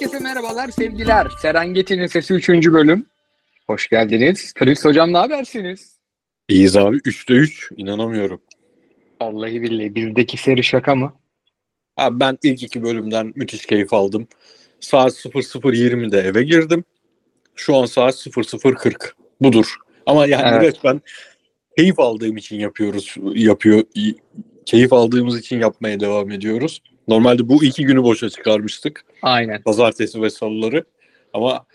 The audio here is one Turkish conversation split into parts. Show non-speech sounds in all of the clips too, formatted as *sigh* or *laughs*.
Herkese merhabalar, sevgiler. Serengeti'nin Sesi 3. bölüm. Hoş geldiniz. Chris Hocam ne habersiniz? İyiyiz abi. 3'te 3. İnanamıyorum. Vallahi billahi bizdeki seri şaka mı? Abi ben ilk iki bölümden müthiş keyif aldım. Saat 00.20'de eve girdim. Şu an saat 00.40. Budur. Ama yani Evet. resmen keyif aldığım için yapıyoruz. Yapıyor. Keyif aldığımız için yapmaya devam ediyoruz. Normalde bu iki günü boşa çıkarmıştık. Aynen. Pazartesi ve salıları. Ama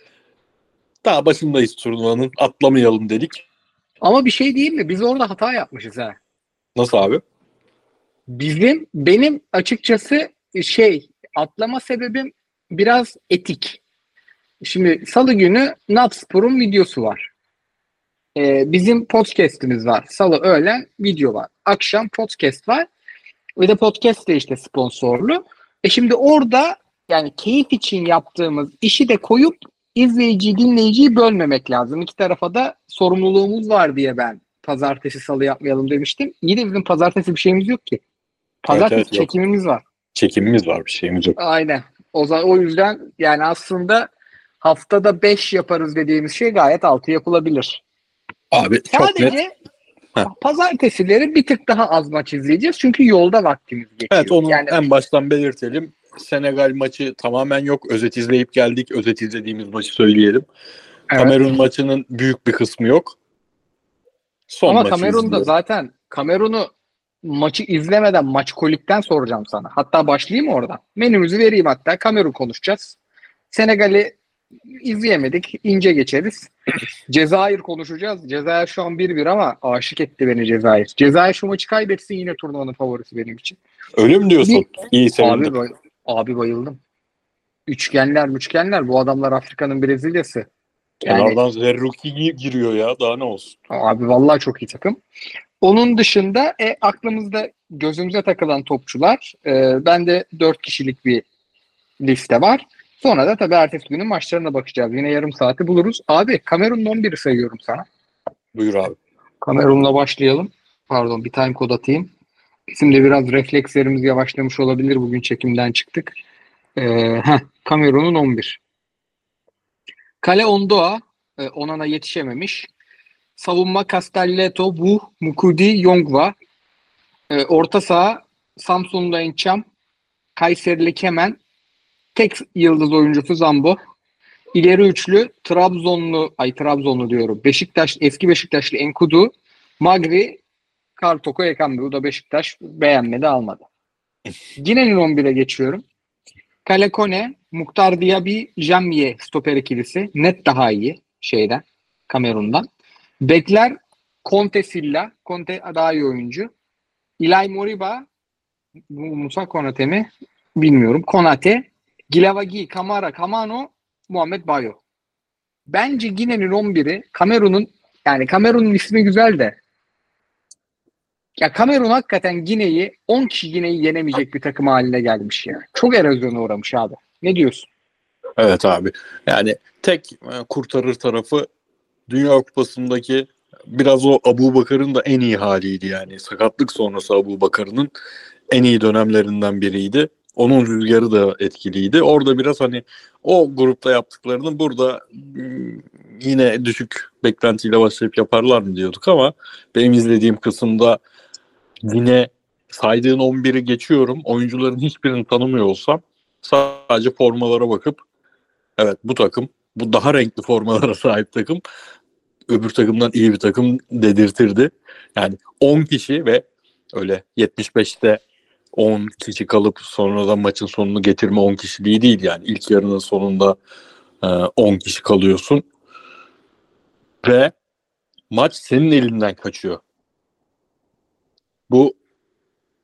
daha başındayız turnuvanın. Atlamayalım dedik. Ama bir şey diyeyim mi? Biz orada hata yapmışız ha. Nasıl abi? Bizim, benim açıkçası şey, atlama sebebim biraz etik. Şimdi salı günü Natspor'un videosu var. Ee, bizim podcast'imiz var. Salı öğlen video var. Akşam podcast var. Ve de podcast de işte sponsorlu. E şimdi orada yani keyif için yaptığımız işi de koyup izleyici, dinleyiciyi bölmemek lazım. İki tarafa da sorumluluğumuz var diye ben pazartesi salı yapmayalım demiştim. İyi de bizim pazartesi bir şeyimiz yok ki. Pazartesi Evet, evet, yok. çekimimiz var. Çekimimiz var bir şeyimiz yok. Aynen. O zaman o yüzden yani aslında haftada 5 yaparız dediğimiz şey gayet 6 yapılabilir. Abi çok net. Heh. pazartesileri bir tık daha az maç izleyeceğiz. Çünkü yolda vaktimiz geçiyor. Evet onu yani en baştan belirtelim. Senegal maçı tamamen yok. Özet izleyip geldik. Özet izlediğimiz maçı söyleyelim. evet. Kamerun maçının büyük bir kısmı yok. Son Ama Kamerun'da izliyoruz. zaten Kamerun'u maçı izlemeden maç kolikten soracağım sana. Hatta başlayayım oradan? Menümüzü vereyim hatta. Kamerun konuşacağız. Senegal'i izleyemedik. ince geçeriz. Cezayir konuşacağız. Cezayir şu an 1-1 ama aşık etti beni Cezayir. Cezayir şu maçı kaybetsin yine turnuvanın favorisi benim için. Öyle mi diyorsun? İyi Abi, sevindim. bay- abi bayıldım. Üçgenler üçgenler bu adamlar Afrika'nın Brezilya'sı. Yani Kenardan Zerruki gi- giriyor ya. Daha ne olsun? Abi vallahi çok iyi takım. Onun dışında e, aklımızda gözümüze takılan topçular. E, bende 4 kişilik bir liste var. Sonra da tabii ertesi günün maçlarına bakacağız. Yine yarım saati buluruz. Abi Kamerun'un 11'i sayıyorum sana. Buyur abi. Kamerun'la başlayalım. Pardon bir time kod atayım. Bizim de biraz reflekslerimiz yavaşlamış olabilir. Bugün çekimden çıktık. Ee, heh, Kamerun'un 11. Kale Ondoa. E, Onana yetişememiş. Savunma Castelletto, Bu, Mukudi, Yongva. E, orta saha Samsun'da Ençam. Kayserili Kemen. Tek yıldız oyuncusu Zambo. İleri üçlü Trabzonlu, ay Trabzonlu diyorum. Beşiktaş, eski Beşiktaşlı Enkudu, Magri, Kartoko Ekambi. Bu da Beşiktaş beğenmedi almadı. Gine'nin 11'e geçiyorum. Kalekone, Muhtar Diaby, Jamie stoper ikilisi. Net daha iyi şeyden, Kamerun'dan. Bekler Conte Silla. Conte daha iyi oyuncu. Ilay Moriba, Musa Konate mi? Bilmiyorum. Konate, Gilavagi, Kamara, Kamano, Muhammed Bayo. Bence Gine'nin 11'i Kamerun'un yani Kamerun'un ismi güzel de ya Kamerun hakikaten Gine'yi 10 kişi Gine'yi yenemeyecek bir takım haline gelmiş ya. Çok erozyona uğramış abi. Ne diyorsun? Evet abi. Yani tek e, kurtarır tarafı Dünya Kupası'ndaki biraz o Abu Bakar'ın da en iyi haliydi yani. Sakatlık sonrası Abu Bakar'ın en iyi dönemlerinden biriydi. Onun rüzgarı da etkiliydi. Orada biraz hani o grupta yaptıklarını burada mm, yine düşük beklentiyle başlayıp yaparlar mı diyorduk ama benim izlediğim kısımda yine saydığın 11'i geçiyorum. Oyuncuların hiçbirini tanımıyor olsam sadece formalara bakıp evet bu takım bu daha renkli formalara *laughs* sahip takım öbür takımdan iyi bir takım dedirtirdi. Yani 10 kişi ve öyle 75'te 10 kişi kalıp sonradan maçın sonunu getirme 10 kişiliği değil yani. ilk yarının sonunda e, 10 kişi kalıyorsun ve maç senin elinden kaçıyor. Bu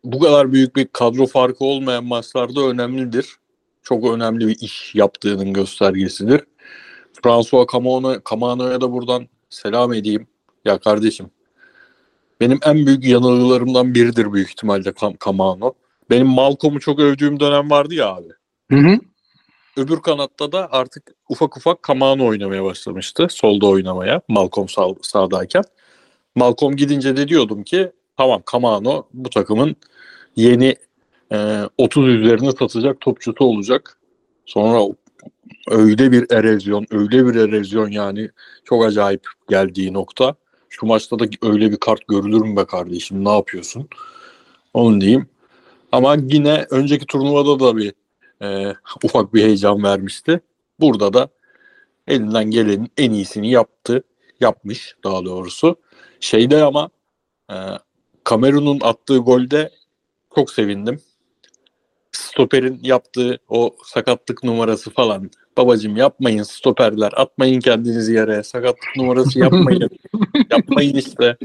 bu kadar büyük bir kadro farkı olmayan maçlarda önemlidir. Çok önemli bir iş yaptığının göstergesidir. François Camano, Camano'ya da buradan selam edeyim. Ya kardeşim benim en büyük yanılgılarımdan biridir büyük ihtimalle Cam- Camano. Benim Malcolm'u çok övdüğüm dönem vardı ya abi. Hı hı. Öbür kanatta da artık ufak ufak Camano oynamaya başlamıştı. Solda oynamaya Malcolm sağ, sağdayken. Malcolm gidince de diyordum ki tamam Camano bu takımın yeni e, 30 üzerine satacak topçusu olacak. Sonra öyle bir erozyon, öyle bir erozyon yani çok acayip geldiği nokta. Şu maçta da öyle bir kart görülür mü be kardeşim ne yapıyorsun? Onu diyeyim. Ama yine önceki turnuvada da bir e, *laughs* ufak bir heyecan vermişti. Burada da elinden gelenin en iyisini yaptı. Yapmış daha doğrusu. Şeyde ama e, Kamerun'un attığı golde çok sevindim. Stoper'in yaptığı o sakatlık numarası falan. Babacım yapmayın stoperler. Atmayın kendinizi yere. Sakatlık numarası yapmayın. *laughs* yapmayın işte.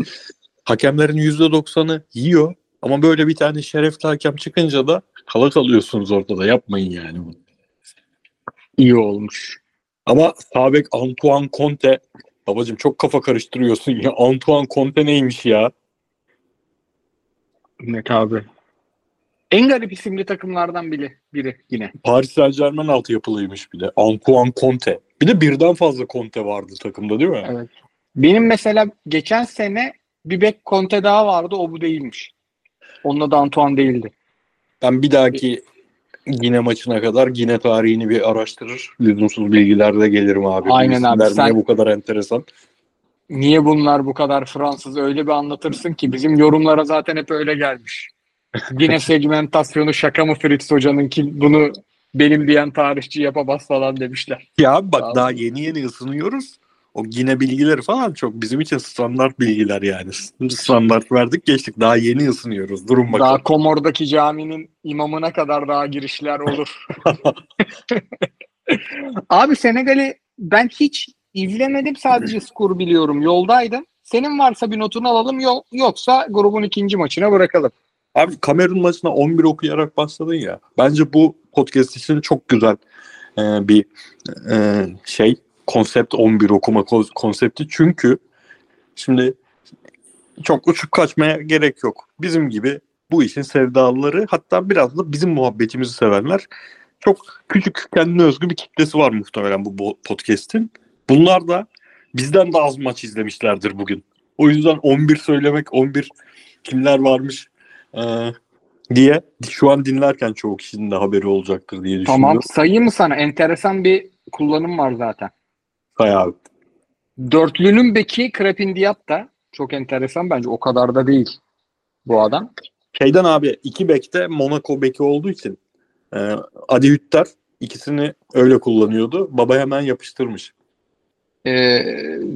Hakemlerin %90'ı yiyor. Ama böyle bir tane şerefli hakem çıkınca da kala kalıyorsunuz ortada. Yapmayın yani bunu. İyi olmuş. Ama Sabek Antoine Conte babacım çok kafa karıştırıyorsun ya. Antoine Conte neymiş ya? Net abi. En garip isimli takımlardan biri, biri yine. Paris Saint Germain altyapılıymış bir de. Antoine Conte. Bir de birden fazla Conte vardı takımda değil mi? Evet. Benim mesela geçen sene bir bek Conte daha vardı. O bu değilmiş. Onunla da Antoine değildi. Ben bir dahaki Gine maçına kadar Gine tarihini bir araştırır. Lüzumsuz bilgilerle gelirim abi. Bu Aynen abi, isimler sen- Niye bu kadar enteresan? Niye bunlar bu kadar Fransız öyle bir anlatırsın ki bizim yorumlara zaten hep öyle gelmiş. Yine segmentasyonu şaka mı Fritz Hoca'nın ki bunu benim diyen tarihçi yapamaz falan demişler. Ya bak Sağ daha yeni yeni ısınıyoruz. O Gine bilgileri falan çok bizim için standart bilgiler yani. Standart verdik geçtik. Daha yeni ısınıyoruz. Durun bakalım. Daha Komor'daki caminin imamına kadar daha girişler olur. *laughs* Abi Senegal'i ben hiç izlemedim sadece skor biliyorum. Yoldaydım. Senin varsa bir notunu alalım yok, yoksa grubun ikinci maçına bırakalım. Abi Kamerun maçına 11 okuyarak başladın ya. Bence bu podcast için çok güzel e, bir e, şey konsept 11 okuma ko- konsepti. Çünkü şimdi çok uçup kaçmaya gerek yok. Bizim gibi bu işin sevdalıları hatta biraz da bizim muhabbetimizi sevenler çok küçük kendine özgü bir kitlesi var muhtemelen bu podcast'in. Bunlar da bizden de az maç izlemişlerdir bugün. O yüzden 11 söylemek, 11 kimler varmış ee, diye şu an dinlerken çoğu kişinin de haberi olacaktır diye düşünüyorum. Tamam sayayım mı sana? Enteresan bir kullanım var zaten. Hay abi. Dörtlünün beki Krepin Diab da çok enteresan bence o kadar da değil bu adam. Şeyden abi iki bekte Monaco beki olduğu için e, Adi Hütter ikisini öyle kullanıyordu. Baba hemen yapıştırmış. Ee,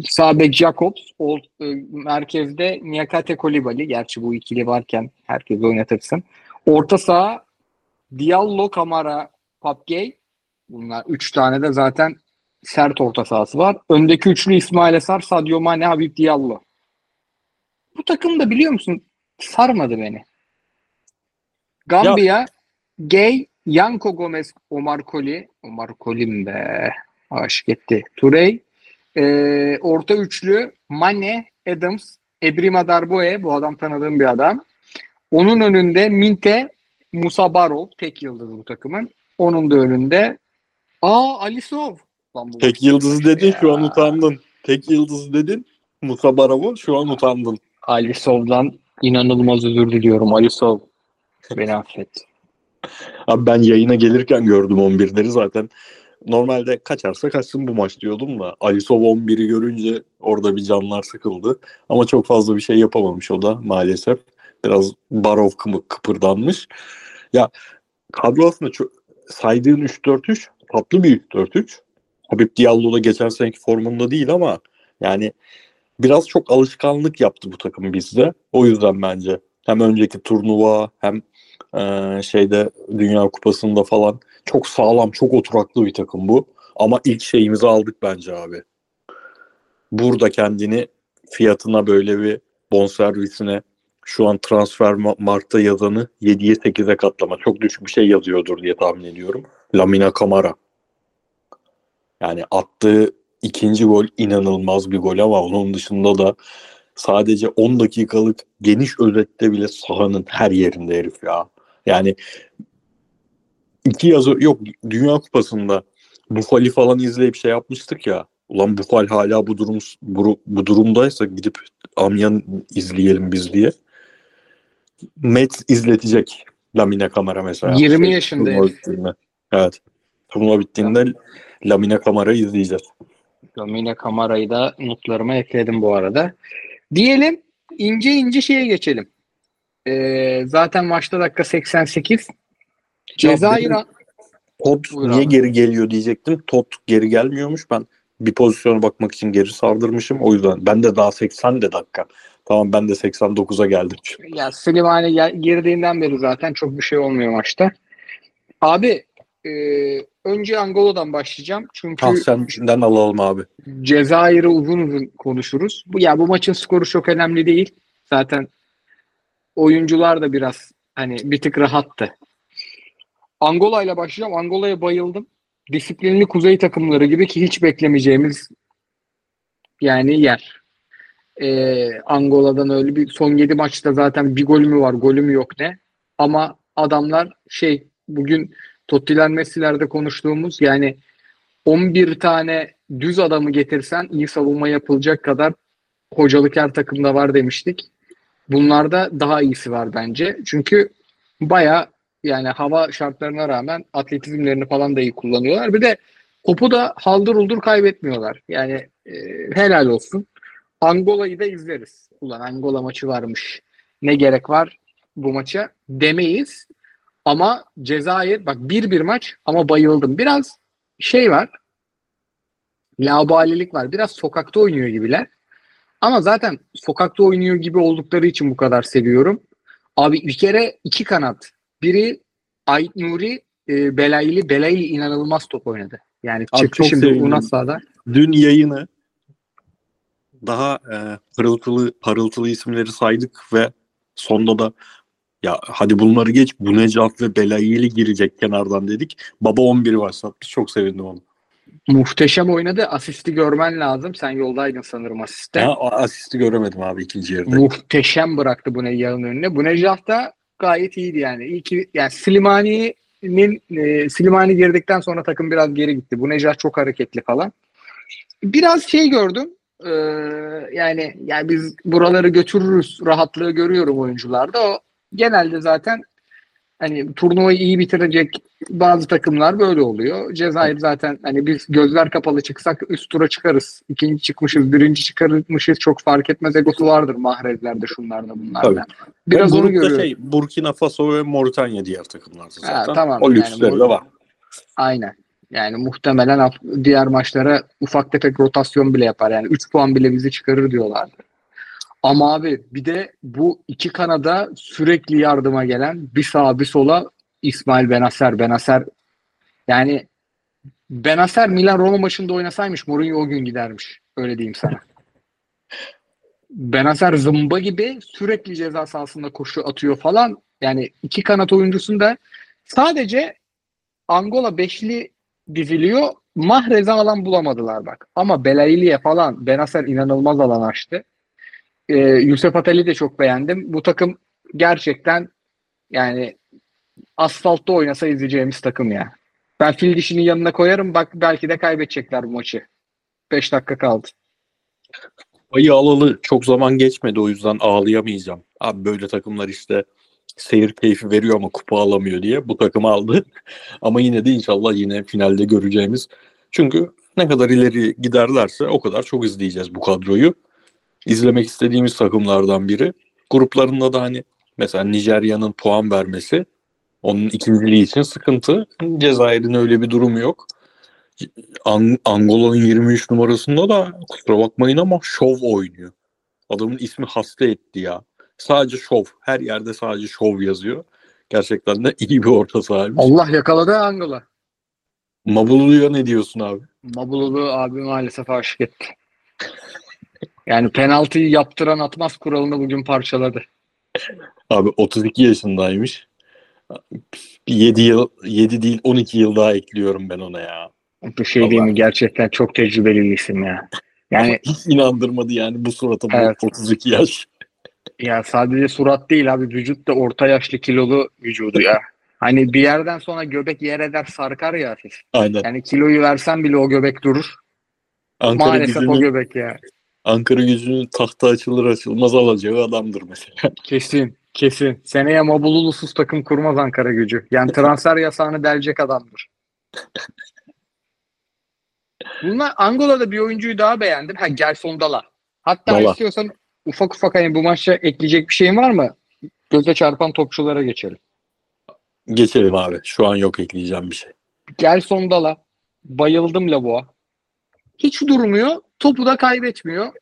sağ bek Jacobs, ol, e, merkezde Niakate Kolibali. Gerçi bu ikili varken herkes oynatırsın. Orta saha Diallo, Kamara, Papgey. Bunlar üç tane de zaten sert orta sahası var. Öndeki üçlü İsmail Esar, Sadio Mane, Habib Diallo. Bu takım da biliyor musun sarmadı beni. Gambia, Gay, Yanko Gomez, Omar Koli. Omar Koli'm be. Aşık etti. Turey. Ee, orta üçlü Mane, Adams, Ebrima Darboe. Bu adam tanıdığım bir adam. Onun önünde Minte, Musa Barov. Tek yıldız bu takımın. Onun da önünde Aa Alisov. Lan bu Tek yıldızı dedin şu an Ya. utandın. Tek yıldızı dedin. Musa Baravo şu an utandın. Alisov'dan inanılmaz özür diliyorum. Alisov beni affet. Abi ben yayına gelirken gördüm 11'leri zaten. Normalde kaçarsa kaçsın bu maç diyordum da Alisov 11'i görünce orada bir canlar sıkıldı. Ama çok fazla bir şey yapamamış o da maalesef. Biraz Barov kıpırdanmış. Ya kadro aslında çok, saydığın 3-4-3 tatlı bir 3-4-3. Habib Diallo da geçen seneki formunda değil ama yani biraz çok alışkanlık yaptı bu takım bizde. O yüzden bence hem önceki turnuva hem ee, şeyde Dünya Kupası'nda falan çok sağlam, çok oturaklı bir takım bu. Ama ilk şeyimizi aldık bence abi. Burada kendini fiyatına böyle bir bonservisine şu an transfer ma- markta yazanı 7'ye 8'e katlama. Çok düşük bir şey yazıyordur diye tahmin ediyorum. Lamina Camara. Yani attığı ikinci gol inanılmaz bir gol ama onun dışında da sadece 10 dakikalık geniş özette bile sahanın her yerinde herif ya. Yani iki yazı yok Dünya Kupası'nda Bufali falan izleyip şey yapmıştık ya. Ulan Bufal hala bu durum bu, bu durumdaysa gidip Amyan izleyelim biz diye. Mets izletecek Lamine Kamera mesela. 20 Şey, yaşında. Evet. Turnuva bittiğinde Lamine Camara'yı izleyeceğiz. Lamine Camara'yı da notlarıma ekledim bu arada. Diyelim ince ince şeye geçelim. Ee, zaten maçta dakika 88. Cezayir Tot niye geri geliyor diyecektim. Tot geri gelmiyormuş. Ben bir pozisyona bakmak için geri sardırmışım. O yüzden ben de daha 80 de dakika. Tamam ben de 89'a geldim. ya Slimani gel- girdiğinden beri zaten çok bir şey olmuyor maçta. Abi e, önce Angola'dan başlayacağım. Çünkü Ah senden alalım abi. Cezayir'i uzun uzun konuşuruz. Bu ya bu maçın skoru çok önemli değil. Zaten oyuncular da biraz hani bir tık rahattı. Angola ile başlayacağım. Angola'ya bayıldım. Disiplinli kuzey takımları gibi ki hiç beklemeyeceğimiz yani yer. Ee, Angola'dan öyle bir son 7 maçta zaten bir golü mü var, golü mü yok ne. Ama adamlar şey bugün Tottiler Messi'lerde konuştuğumuz yani 11 tane düz adamı getirsen iyi savunma yapılacak kadar hocalık her takımda var demiştik. Bunlarda daha iyisi var bence. Çünkü baya yani hava şartlarına rağmen atletizmlerini falan da iyi kullanıyorlar. Bir de topu da haldır uldur kaybetmiyorlar. Yani e, helal olsun. Angola'yı da izleriz. Ulan Angola maçı varmış. Ne gerek var bu maça demeyiz. Ama Cezayir bak bir bir maç ama bayıldım. Biraz şey var. Laubalilik var. Biraz sokakta oynuyor gibiler. Ama zaten sokakta oynuyor gibi oldukları için bu kadar seviyorum. Abi bir kere iki kanat. Biri Ait Nuri, e, Belayli. Belayli inanılmaz top oynadı. Yani Abi çıktı çok şimdi. Unasa'da. Dün yayını daha e, parıltılı parıltılı isimleri saydık ve sonda da ya hadi bunları geç bu Necat ve Belayeli girecek kenardan dedik. Baba 11'i başlatmış. Çok sevindim onu. Muhteşem oynadı. Asisti görmen lazım. Sen yoldaydın sanırım asiste. Ha, asisti göremedim abi ikinci yarıda. Muhteşem bıraktı bu Neyyah'ın önüne. Bu Necah da gayet iyiydi yani. İyi ki yani Slimani'nin e, Slimani girdikten sonra takım biraz geri gitti. Bu Necah çok hareketli falan. Biraz şey gördüm. e, yani yani biz buraları götürürüz rahatlığı görüyorum oyuncularda. O genelde zaten hani turnuvayı iyi bitirecek bazı takımlar böyle oluyor. Cezayir zaten hani biz gözler kapalı çıksak üst tura çıkarız. İkinci çıkmışız, birinci çıkarmışız çok fark etmez egosu vardır mahrezlerde şunlarda bunlarda. Tabii. Biraz onu grupta görüyorum. Şey, Burkina Faso ve Moritanya diğer takımlar zaten. Ha, tamam, o yani lüksleri bu- de var. Aynen. Yani muhtemelen diğer maçlara ufak tefek rotasyon bile yapar. Yani 3 puan bile bizi çıkarır diyorlardı. Ama abi bir de bu iki kanada sürekli yardıma gelen bir sağa bir sola İsmail Benaser. Benaser yani Benaser Milan Roma maçında oynasaymış Mourinho o gün gidermiş. Öyle diyeyim sana. Benaser zımba gibi sürekli ceza sahasında koşu atıyor falan. Yani iki kanat oyuncusunda sadece Angola beşli diziliyor. Mahrez'e alan bulamadılar bak. Ama Belayli'ye falan Benaser inanılmaz alan açtı. Ee, Yusuf Atali de çok beğendim. Bu takım gerçekten yani asfaltta oynasa izleyeceğimiz takım ya. Ben fil dişinin yanına koyarım. Bak belki de kaybedecekler bu maçı. 5 dakika kaldı. Ayı alalı çok zaman geçmedi o yüzden ağlayamayacağım. Abi böyle takımlar işte seyir keyfi veriyor ama kupa alamıyor diye bu takım aldı. *laughs* ama yine de inşallah yine finalde göreceğimiz. Çünkü ne kadar ileri giderlerse o kadar çok izleyeceğiz bu kadroyu. İzlemek istediğimiz takımlardan biri. Gruplarında da hani mesela Nijerya'nın puan vermesi onun ikinciliği için sıkıntı. Cezayir'in öyle bir durumu yok. Ang- Angola'nın 23 numarasında da kusura bakmayın ama şov oynuyor. Adamın ismi hasta etti ya. Sadece şov. Her yerde sadece şov yazıyor. Gerçekten de iyi bir orta sahaymış. Allah yakaladı Angola. Mabulu'ya ne diyorsun abi? Mabululu abi maalesef aşık etti. Yani penaltıyı yaptıran atmaz kuralını bugün parçaladı. Abi 32 yaşındaymış. 7 yıl 7 değil 12 yıl daha ekliyorum ben ona ya. Bu şey değil mi? Gerçekten çok tecrübeli bir isim ya. Yani Hiç inandırmadı yani bu surata bu Evet. 32 yaş. ya sadece surat değil abi vücut da orta yaşlı kilolu vücudu ya. Hani bir yerden sonra göbek yer eder sarkar ya hafif. Aynen. Yani kiloyu versen bile o göbek durur. Ankara Maalesef o gücünün, göbek ya. Ankara gücünün tahta açılır açılmaz alacağı adamdır mesela. *laughs* Kesin. Kesin. Seneye Mabululusuz takım kurmaz Ankara gücü. Yani transfer yasağını delecek adamdır. Bunlar Angola'da bir oyuncuyu daha beğendim. Ha Gerson Dala. Hatta Dala. istiyorsan ufak ufak hani bu maçta ekleyecek bir şeyin var mı? Göze çarpan topçulara geçelim. Geçelim abi. Şu an yok ekleyeceğim bir şey. Gerson Dala. Bayıldım Laboa. Hiç durmuyor. Topu da kaybetmiyor.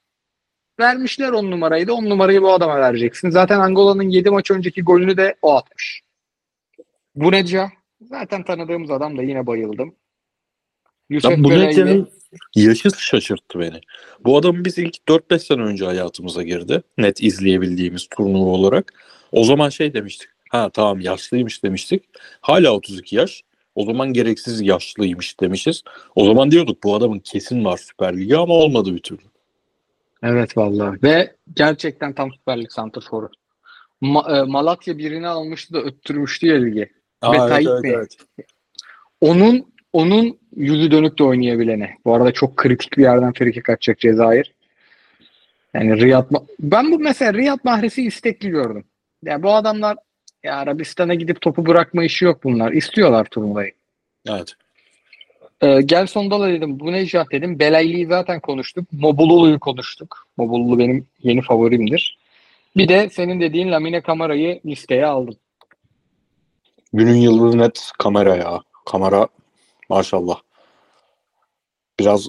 Vermişler on numarayı da on numarayı bu adama vereceksin. Zaten Angola'nın 7 maç önceki golünü de o atmış. Bu Neca. Zaten tanıdığımız adam da yine bayıldım. Yusuf Ya bu Bele'yle- Nedya'nın yaşı şaşırttı beni. Bu adam biz ilk 4-5 sene önce hayatımıza girdi. Net izleyebildiğimiz turnuva olarak. O zaman şey demiştik. Ha tamam yaşlıymış demiştik. Hala 32 yaş. O zaman gereksiz yaşlıymış demişiz. O zaman diyorduk bu adamın kesin var Süper Ligi ama olmadı bir türlü. Evet vallahi. Ve gerçekten tam Süper Lig santraforu. Ma- e, Malatya birini almıştı da öttürmüştü ya ligi. Ve Tayyip Bey. Onun onun yüzü dönük de oynayabilene. Bu arada çok kritik bir yerden friki kaçacak Cezayir. Yani Riyad Ma- ben bu mesela Riyad Mahrez'i istekli gördüm. Ya bu adamlar ya Arabistan'a gidip topu bırakma işi yok bunlar. İstiyorlar turnuvayı. Evet. Ee, gel Sondala dedim. Bu Necah dedim. Belayli'yi zaten konuştuk. Mobululu'yu konuştuk. Mobululu benim yeni favorimdir. Bir de senin dediğin Lamine Camara'yı listeye aldım. Günün yıldızı net kamera ya. Kamera maşallah. Biraz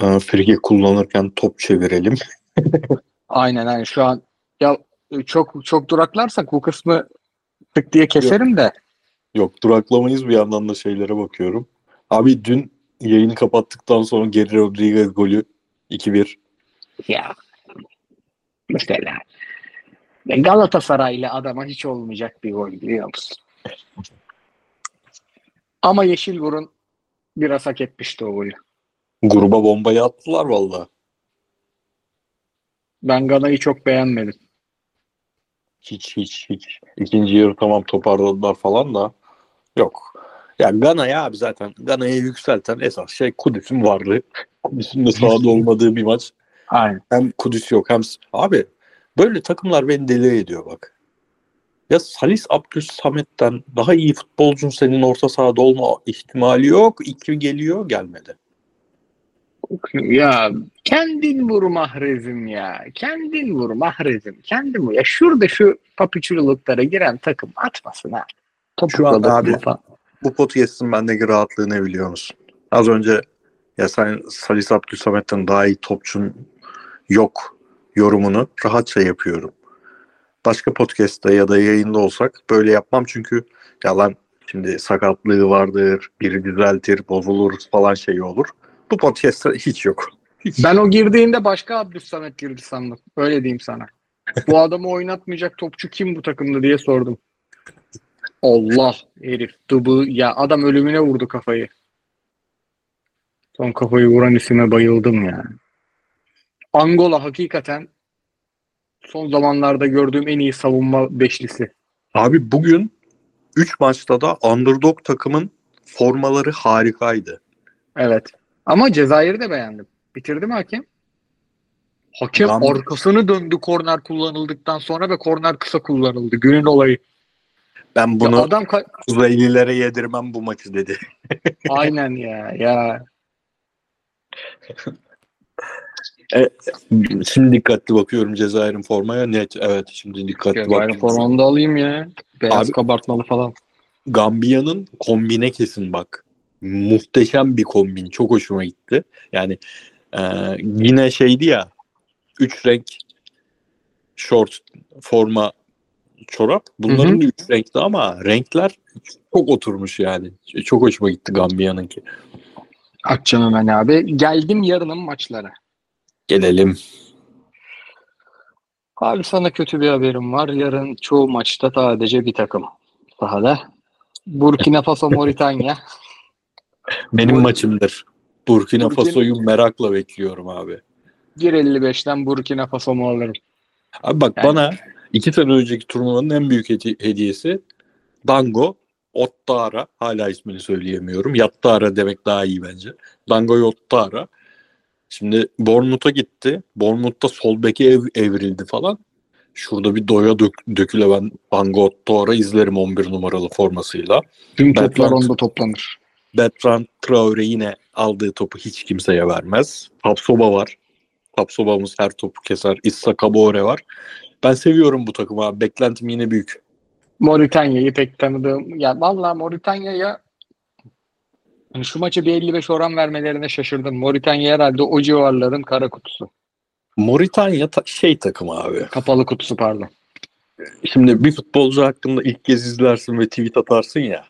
e, friki kullanırken top çevirelim. *laughs* Aynen aynen. Şu an ya çok çok duraklarsak bu kısmı tık diye keserim de. Yok duraklamayız bir yandan da şeylere bakıyorum. Abi dün yayını kapattıktan sonra Geri Rodriguez golü 2-1. Ya mesela Galatasaraylı adama hiç olmayacak bir gol biliyor musun? Ama Yeşilburun biraz hak etmişti o golü. Gruba bombayı attılar valla. Ben Gana'yı çok beğenmedim. Hiç hiç hiç. İkinci yarı tamam toparladılar falan da yok. Ya Gana'ya abi zaten Gana'ya yükselten esas şey Kudüs'ün varlığı. Kudüs'ün de sahada olmadığı bir maç. Aynen. Hem Kudüs yok hem abi böyle takımlar beni deli ediyor bak. Ya Salis Abdüs Samet'ten daha iyi futbolcun senin orta sahada olma ihtimali yok. İki geliyor gelmedi. Ya kendin vur mahrezim ya. Kendin vur mahrezim. Kendin vur. Ya şurada şu papiçuruluklara giren takım atmasın ha. Topu Şu an dokunma abi- falan. Bu podcast'ın bendeki rahatlığı ne biliyor musun? Az önce ya sen Salis Abdülsamet'ten daha iyi topçun yok yorumunu rahatça yapıyorum. Başka podcast'ta ya da yayında olsak böyle yapmam çünkü ya lan şimdi sakatlığı vardır, biri düzeltir, bozulur falan şey olur. Bu podcast'ta hiç yok. Ben o girdiğinde başka Abdülsamet girdi sandım. Öyle diyeyim sana. Bu adamı oynatmayacak topçu kim bu takımda diye sordum. Allah herif dıbı ya adam ölümüne vurdu kafayı. Son kafayı vuran isime bayıldım ya. Angola hakikaten son zamanlarda gördüğüm en iyi savunma beşlisi. Abi bugün 3 maçta da underdog takımın formaları harikaydı. Evet. Ama Cezayir'i de beğendim. Bitirdi mi hakem? Hakem Gambi- arkasını döndü korner kullanıldıktan sonra ve korner kısa kullanıldı. Günün olayı. Ben Ya bunu adam ka- Kuzeylilere yedirmem bu maçı dedi. *laughs* aynen ya ya. Şimdi dikkatli bakıyorum Cezayir'in formaya. Net evet şimdi dikkatli Cezayir bakıyorum. formamı da alayım ya. Beyaz Abi- kabartmalı falan. Gambiya'nın kombine kesin bak. Muhteşem bir kombin. Çok hoşuma gitti. Yani e, yine şeydi ya üç renk short forma çorap. Bunların da üç renkli ama renkler çok oturmuş yani. Çok hoşuma gitti Gambiya'nınki. Akşam hemen abi. Geldim yarının maçlara. Gelelim. Abi sana kötü bir haberim var. Yarın çoğu maçta sadece bir takım sahada. Burkina Faso *laughs* Moritanya. Benim Bu- maçımdır. Burkina Burkina- Faso'yu merakla bekliyorum abi. 1.55'ten Burkina Faso mu alırım? Abi bak Yani- bana iki sene önceki turnuvanın en büyük hedi- hediyesi Dango Ottara. Hala ismini söyleyemiyorum. Yattara demek daha iyi bence. Dango Yottara. Şimdi Bournemouth'a gitti. Bournemouth'ta sol beke ev, evrildi falan. Şurada bir doya dök, döküle ben Dango Ottara izlerim 11 numaralı formasıyla. Tüm toplar onda toplanır. Bertrand Traore yine aldığı topu hiç kimseye vermez. Tapsoba var. Tapsoba'mız her topu keser. Issa Kabore var. Ben seviyorum bu takımı abi. Beklentim yine büyük. Moritanya'yı pek tanıdığım. Ya vallahi Moritanya'ya yani şu maçı bir 55 oran vermelerine şaşırdım. Moritanya herhalde o civarların kara kutusu. Moritanya ta- şey takım abi. Kapalı kutusu pardon. Şimdi bir futbolcu hakkında ilk kez izlersin ve tweet atarsın ya.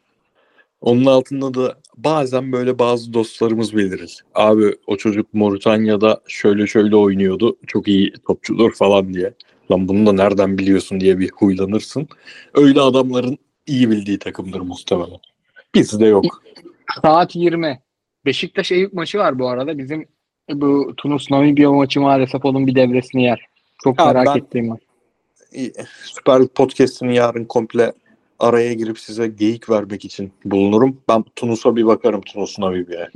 Onun altında da bazen böyle bazı dostlarımız belirir. Abi o çocuk Moritanya'da şöyle şöyle oynuyordu. Çok iyi topçudur falan diye. Lan bunu da nereden biliyorsun diye bir huylanırsın. Öyle adamların iyi bildiği takımdır muhtemelen. Bizde yok. Saat 20. Beşiktaş Eyüp maçı var bu arada. Bizim bu Tunus Namibya maçı maalesef onun bir devresini yer. Çok Abi merak ben- ettiğim. İyi. Süper Podcast'ini yarın komple araya girip size geyik vermek için bulunurum. Ben Tunus'a bir bakarım Tunus Namibya'ya.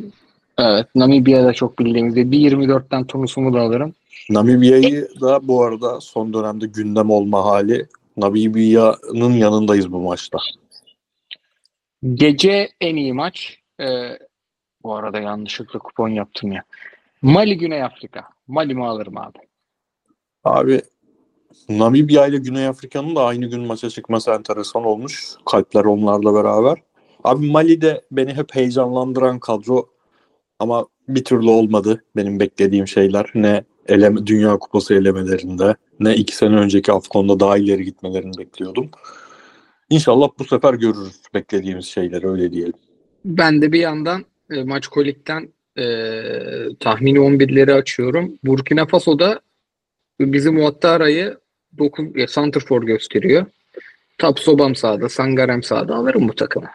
Evet. Namibya'da çok bildiğimizde bir 24'ten Tunus'umu da alırım. Namibya'yı da bu arada son dönemde gündem olma hali Namibya'nın yanındayız bu maçta. Gece en iyi maç. Ee, bu arada yanlışlıkla kupon yaptım ya. Mali Güney Afrika. Mali mi alırım abi? Abi Namibya ile Güney Afrika'nın da aynı gün maça çıkması enteresan olmuş. Kalpler onlarla beraber. Abi Mali'de beni hep heyecanlandıran kadro ama bir türlü olmadı benim beklediğim şeyler. Ne eleme, Dünya Kupası elemelerinde ne iki sene önceki Afcon'da daha ileri gitmelerini bekliyordum. İnşallah bu sefer görürüz beklediğimiz şeyleri öyle diyelim. Ben de bir yandan e, maç kolikten e, tahmini 11'leri açıyorum. Burkina Faso'da bizim Ouattara'yı 9 e, Santrfor gösteriyor. Tapsobam sağda, Sangarem sağda alırım bu takımı.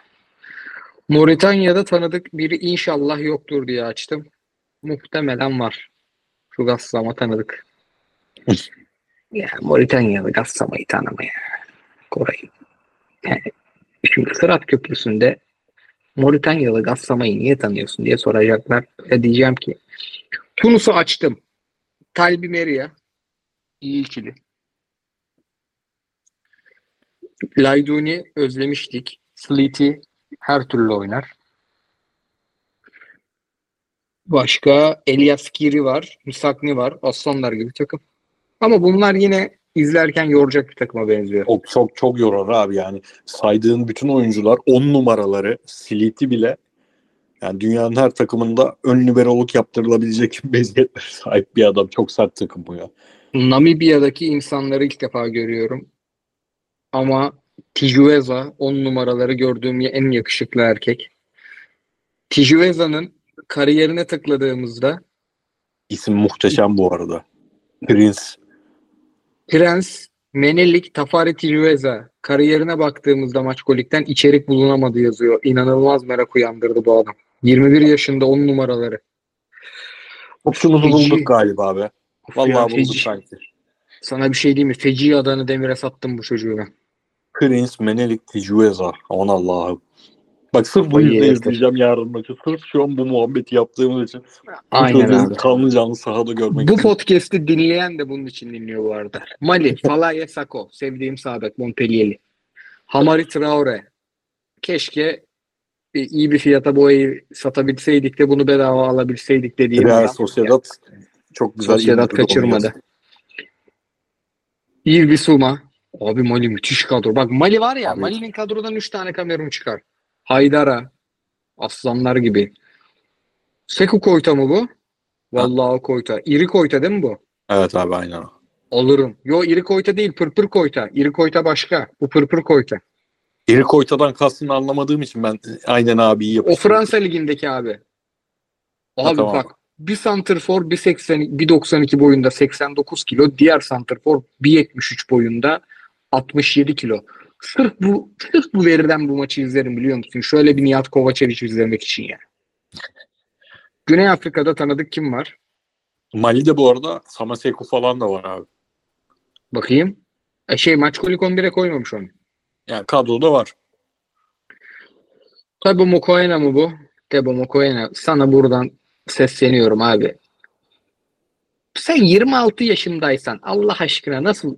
Moritanya'da tanıdık biri inşallah yoktur diye açtım. Muhtemelen var. Şu Gassama tanıdık. ya Moritanya'da Gassama'yı tanımaya. Koray'ı. Yani, şimdi Fırat Köprüsü'nde Moritanya'lı Gassama'yı niye tanıyorsun diye soracaklar. E diyeceğim ki Tunus'u açtım. Talbi Meria iyi ikili. Layduni özlemiştik. Sleety her türlü oynar. Başka Elias Kiri var. Musakni var. Aslanlar gibi takım. Ama bunlar yine izlerken yoracak bir takıma benziyor. Çok çok çok yorar abi yani. Saydığın bütün oyuncular 10 numaraları Siliti bile yani dünyanın her takımında ön liberoluk yaptırılabilecek *laughs* meziyetlere sahip bir adam. Çok sert takım bu ya. Namibya'daki insanları ilk defa görüyorum. Ama Tijueza 10 numaraları gördüğüm en yakışıklı erkek. Tijueza'nın kariyerine tıkladığımızda İsim muhteşem bu arada. Prince. Prens, Menelik, Tafari Tijueza kariyerine baktığımızda maç kolikten içerik bulunamadı yazıyor. İnanılmaz merak uyandırdı bu adam. 21 yaşında 10 numaraları. Opsumuzu Feci. bulduk galiba. Of Vallahi bulduk sanki. Sana bir şey diyeyim mi? Feci adını demire sattım bu çocuğu ben. Prince, Menelik, Tijueza. Aman Allah'ım. Bak sırf bu yüzden izleyeceğim yarın maçı. Sırf şu an bu muhabbeti yaptığımız için. Aynen abi. Kanlı canlı sahada görmek Bu için. podcast'i dinleyen de bunun için dinliyor bu arada. Mali, *laughs* Falaye Sako, sevdiğim sabek Montpellier'li. Hamari Traore. Keşke e, iyi bir fiyata bu ayı satabilseydik de bunu bedava alabilseydik dediğim Real. Sociedad çok güzel. Sociedad kaçırmadı. Yves Bissouma. Abi Mali müthiş kadro. Bak Mali var ya Abi. Mali'nin kadrodan 3 tane Kamerun çıkar. Haydara. Aslanlar gibi. Seku Koyta mı bu? Vallahi o Koyta. İri Koyta değil mi bu? Evet abi aynen. Alırım. Yo iri koyta değil pırpır koyta. İri koyta başka. Bu pırpır koyta. İri Koyta'dan kastını anlamadığım için ben aynen abi iyi O. Fransa ligindeki abi. Abi tamam. bak bir santrfor 1.80 1.92 boyunda 89 kilo. Diğer santrfor 1.73 boyunda 67 kilo. Sırf bu sırf bu veriden bu maçı izlerim biliyor musun? Şöyle bir Nihat Kovacevic izlemek için ya. Güney Afrika'da tanıdık kim var? Mali'de bu arada Samaseku falan da var abi. Bakayım. E şey maç kolik 11'e koymamış onu. Yani kadroda var. Tabi Mokoena mı bu? Tebo Mokoena. Sana buradan sesleniyorum abi. Sen 26 yaşındaysan Allah aşkına nasıl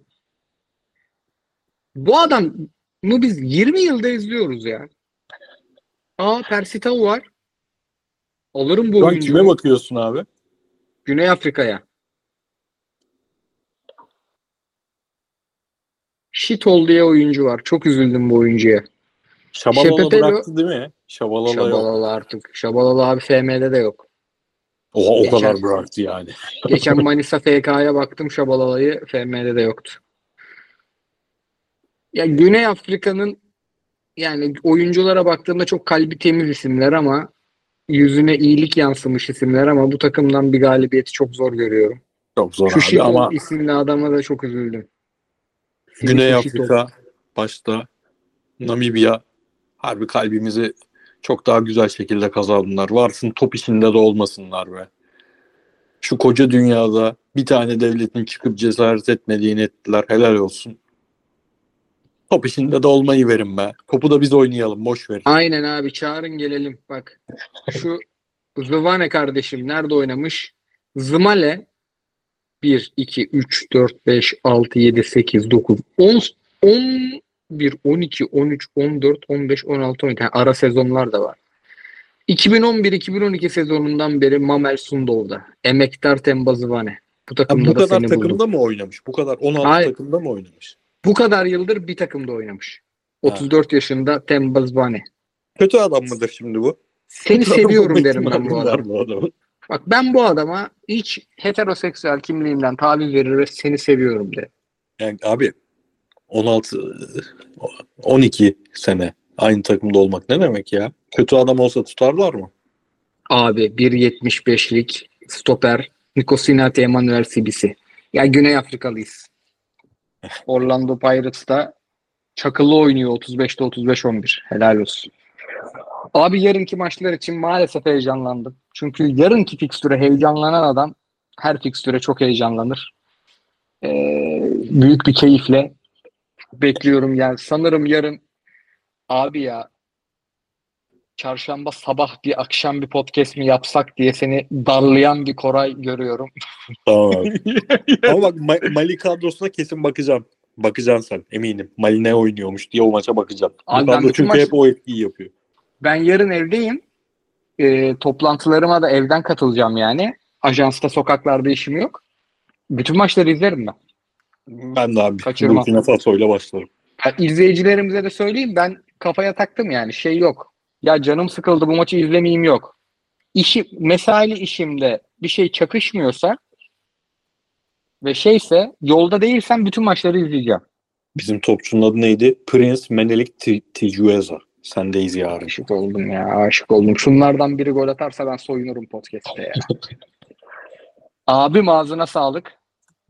bu adam mı biz 20 yılda izliyoruz ya. Aa Persitao var. Alırım bu oyuncuyu. kime bakıyorsun abi? Güney Afrika'ya. Shitol diye oyuncu var. Çok üzüldüm bu oyuncuya. Şabalala Şepetelo- bıraktı değil mi? Şabalala yok. Şabalalı artık. Şabalalı abi FM'de de yok. Oha o Geçen- kadar bıraktı yani. Geçen *laughs* Manisa FK'ya baktım Şabalalı'yı FM'de de yoktu. Ya Güney Afrika'nın yani oyunculara baktığımda çok kalbi temiz isimler ama yüzüne iyilik yansımış isimler ama bu takımdan bir galibiyeti çok zor görüyorum. Çok zor Şu abi ama isimli adama da çok üzüldüm. Güney Shitol. Afrika başta Namibya harbi kalbimizi çok daha güzel şekilde kazandılar. Varsın top içinde de olmasınlar be. Şu koca dünyada bir tane devletin çıkıp cesaret etmediğini ettiler. Helal olsun. Top içinde de olmayı verin be. Topu da biz oynayalım. Boş verin. Aynen abi çağırın gelelim. Bak şu Zıvane kardeşim nerede oynamış? Zımale 1, 2, 3, 4, 5, 6, 7, 8, 9, 10, 11, 12, 13, 14, 15, 16, 17. Yani ara sezonlar da var. 2011-2012 sezonundan beri Mamel Sundow'da. Emektar Temba Zıvane. Bu takımda bu da kadar takımda buldum. mı oynamış? Bu kadar 16 Hayır. takımda mı oynamış? Bu kadar yıldır bir takımda oynamış. 34 yaşında Temba Zıvane. Kötü adam mıdır şimdi bu? Seni seviyorum derim ben bu adamın. Bak ben bu adama hiç heteroseksüel kimliğimden taviz verir ve seni seviyorum de. Yani abi 16 12 sene aynı takımda olmak ne demek ya? Kötü adam olsa tutarlar mı? Abi 1.75'lik stoper Nikosinati Emanuel Sibisi. Ya Güney Afrikalıyız. Orlando Pirates'ta çakılı oynuyor 35'te 35-11. Helal olsun. Abi yarınki maçlar için maalesef heyecanlandım. Çünkü yarınki fikstüre heyecanlanan adam her fikstüre çok heyecanlanır. Ee, büyük bir keyifle bekliyorum yani. Sanırım yarın abi ya çarşamba sabah bir akşam bir podcast mi yapsak diye seni darlayan bir Koray görüyorum. Tamam abi. *laughs* Ama bak Ma- Mali kadrosuna kesin bakacağım. Bakacaksın sen eminim. Mali ne oynuyormuş diye o maça bakacağım. Abi ben çünkü maç- hep o etkiyi yapıyor. Ben yarın evdeyim. Ee, toplantılarıma da evden katılacağım yani. Ajansta sokaklarda işim yok. Bütün maçları izlerim ben. Ben de abi Kaçırmam. Burkina Faso'yla başlarım. Ya izleyicilerimize de söyleyeyim ben kafaya taktım yani şey yok. Ya canım sıkıldı bu maçı izlemeyeyim yok. İşi, mesaili işimde bir şey çakışmıyorsa ve şeyse yolda değilsem bütün maçları izleyeceğim. Bizim topçunun adı neydi? Prince Menelik Ti- Tijueza. Sendeyiz yarın. Aşık oldum ya aşık oldum. Şunlardan biri gol atarsa ben soyunurum podcast'te ya. *laughs* Abim ağzına sağlık.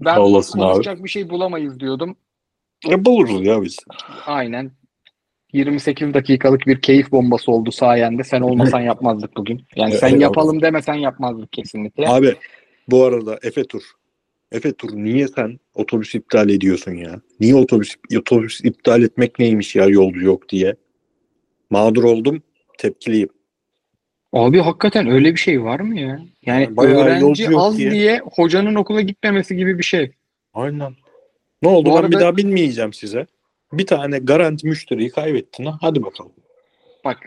Ben olasın abi. konuşacak bir şey bulamayız diyordum. E, buluruz ya biz. Aynen. 28 dakikalık bir keyif bombası oldu sayende. Sen olmasan yapmazdık bugün. Yani sen yapalım demesen yapmazdık kesinlikle. Abi bu arada Efe Tur. Efe Tur niye sen otobüs iptal ediyorsun ya? Niye otobüs otobüs iptal etmek neymiş ya yolcu yok diye? Mağdur oldum. Tepkiliyim. Abi hakikaten öyle bir şey var mı ya? Yani Bayağı yolcu öğrenci yok az diye. diye. hocanın okula gitmemesi gibi bir şey. Aynen. Ne oldu Bu ben arada- bir daha binmeyeceğim size. Bir tane garanti müşteriyi kaybettin ha. Hadi bakalım. Bak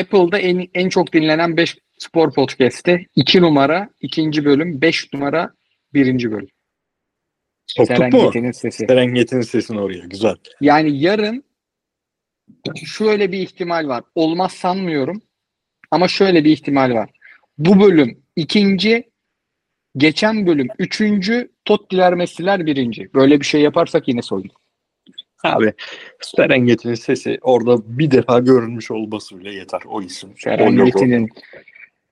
Apple'da en, en çok dinlenen 5 spor podcast'i 2 numara ikinci bölüm 5 numara birinci bölüm. Soktuk mu? Serengeti'nin sesi. Serengeti'nin sesini oraya. Güzel. Yani yarın şöyle bir ihtimal var. Olmaz sanmıyorum. Ama şöyle bir ihtimal var. Bu bölüm ikinci, geçen bölüm üçüncü, Tottiler Messi'ler birinci. Böyle bir şey yaparsak yine soyun. Abi Serengeti'nin sesi orada bir defa görünmüş olması bile yeter. O isim. Serengeti'nin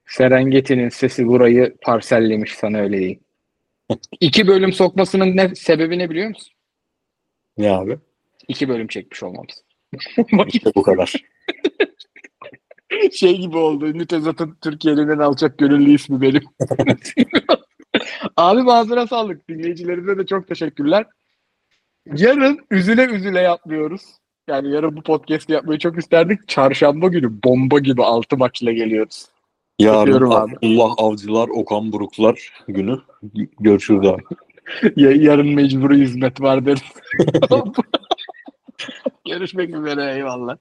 Serengeti'nin sesi burayı parsellemiş sana öyle diyeyim. *laughs* İki bölüm sokmasının ne sebebi ne biliyor musun? Ne abi? İki bölüm çekmiş olmamız. *laughs* İşte bu kadar. *laughs* şey gibi oldu. Ünlü Tezat'ın Türkiye'nin en alçak gönüllü ismi benim. Abi ağzına sağlık. Dinleyicilerimize de çok teşekkürler. Yarın üzüle üzüle yapmıyoruz. Yani yarın bu podcast yapmayı çok isterdik. Çarşamba günü bomba gibi altı maçla geliyoruz. Yarın. Allah Avcılar, Okan Buruklar günü. Görüşürüz abi. *laughs* Ya- yarın mecburi hizmet var deriz. *laughs* Görüşmek üzere eyvallah.